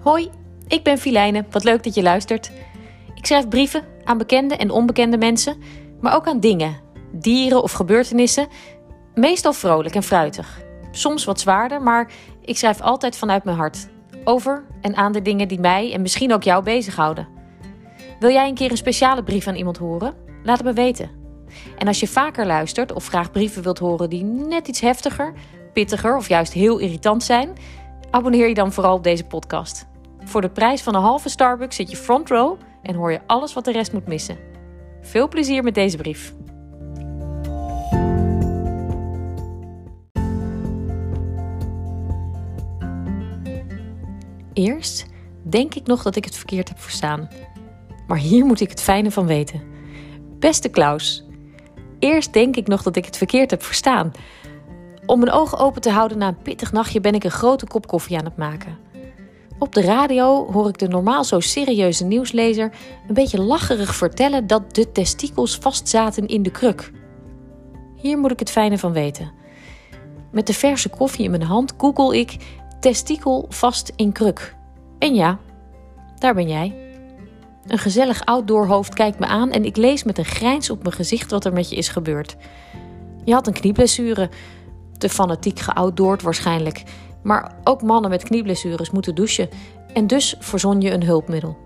Hoi, ik ben Filijne. Wat leuk dat je luistert. Ik schrijf brieven aan bekende en onbekende mensen, maar ook aan dingen, dieren of gebeurtenissen. Meestal vrolijk en fruitig. Soms wat zwaarder, maar ik schrijf altijd vanuit mijn hart. Over en aan de dingen die mij en misschien ook jou bezighouden. Wil jij een keer een speciale brief aan iemand horen? Laat het me weten. En als je vaker luistert of graag brieven wilt horen die net iets heftiger, pittiger of juist heel irritant zijn, abonneer je dan vooral op deze podcast. Voor de prijs van een halve Starbucks zit je front row en hoor je alles wat de rest moet missen. Veel plezier met deze brief. Eerst denk ik nog dat ik het verkeerd heb verstaan. Maar hier moet ik het fijne van weten. Beste Klaus, eerst denk ik nog dat ik het verkeerd heb verstaan. Om mijn ogen open te houden na een pittig nachtje ben ik een grote kop koffie aan het maken. Op de radio hoor ik de normaal zo serieuze nieuwslezer een beetje lacherig vertellen dat de testikels vastzaten in de kruk. Hier moet ik het fijne van weten. Met de verse koffie in mijn hand google ik testikel vast in kruk. En ja, daar ben jij. Een gezellig outdoorhoofd kijkt me aan en ik lees met een grijns op mijn gezicht wat er met je is gebeurd. Je had een knieblessure, te fanatiek geoutdoord waarschijnlijk. Maar ook mannen met knieblessures moeten douchen en dus verzon je een hulpmiddel.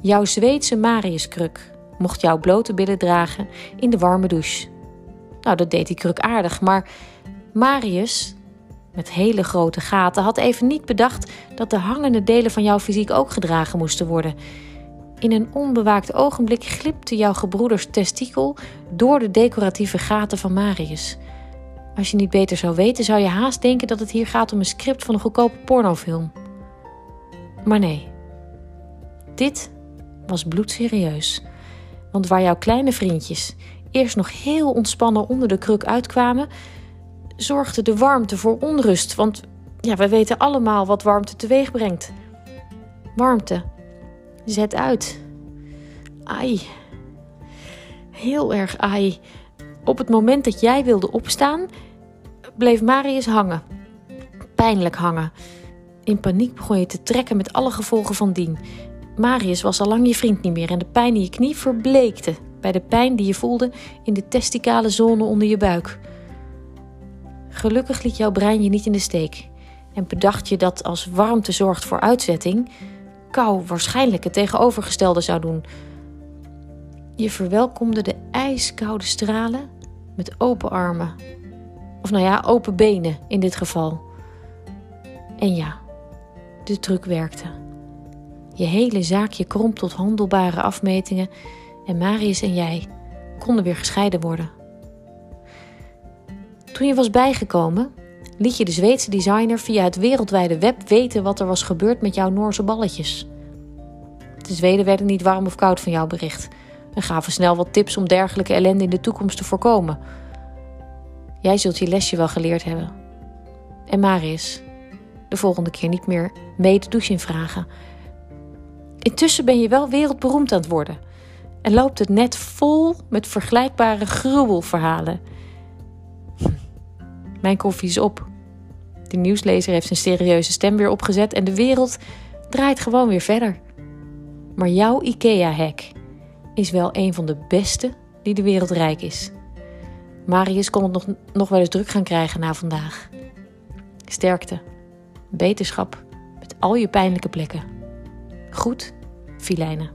Jouw Zweedse Mariuskruk mocht jouw blote billen dragen in de warme douche. Nou, dat deed die kruk aardig, maar Marius, met hele grote gaten, had even niet bedacht dat de hangende delen van jouw fysiek ook gedragen moesten worden. In een onbewaakt ogenblik glipte jouw gebroeders testikel door de decoratieve gaten van Marius. Als je niet beter zou weten, zou je haast denken dat het hier gaat om een script van een goedkope pornofilm. Maar nee, dit was bloedserieus. Want waar jouw kleine vriendjes eerst nog heel ontspannen onder de kruk uitkwamen, zorgde de warmte voor onrust. Want ja, we weten allemaal wat warmte teweeg brengt. Warmte. Zet uit. Ai. Heel erg ai. Op het moment dat jij wilde opstaan, bleef Marius hangen. Pijnlijk hangen. In paniek begon je te trekken met alle gevolgen van dien. Marius was al lang je vriend niet meer en de pijn in je knie verbleekte bij de pijn die je voelde in de testicale zone onder je buik. Gelukkig liet jouw brein je niet in de steek en bedacht je dat als warmte zorgt voor uitzetting, kou waarschijnlijk het tegenovergestelde zou doen. Je verwelkomde de ijskoude stralen met open armen. Of nou ja, open benen in dit geval. En ja, de truc werkte. Je hele zaakje kromp tot handelbare afmetingen en Marius en jij konden weer gescheiden worden. Toen je was bijgekomen, liet je de Zweedse designer via het wereldwijde web weten wat er was gebeurd met jouw Noorse balletjes. De Zweden werden niet warm of koud van jouw bericht en gaven snel wat tips om dergelijke ellende in de toekomst te voorkomen. Jij zult je lesje wel geleerd hebben. En Marius, de volgende keer niet meer mee de douche in vragen. Intussen ben je wel wereldberoemd aan het worden en loopt het net vol met vergelijkbare gruwelverhalen. Hm. Mijn koffie is op. De nieuwslezer heeft zijn serieuze stem weer opgezet en de wereld draait gewoon weer verder. Maar jouw IKEA-hack is wel een van de beste die de wereld rijk is. Marius kon het nog, nog wel eens druk gaan krijgen na vandaag. Sterkte, beterschap met al je pijnlijke plekken. Goed, Filijnen.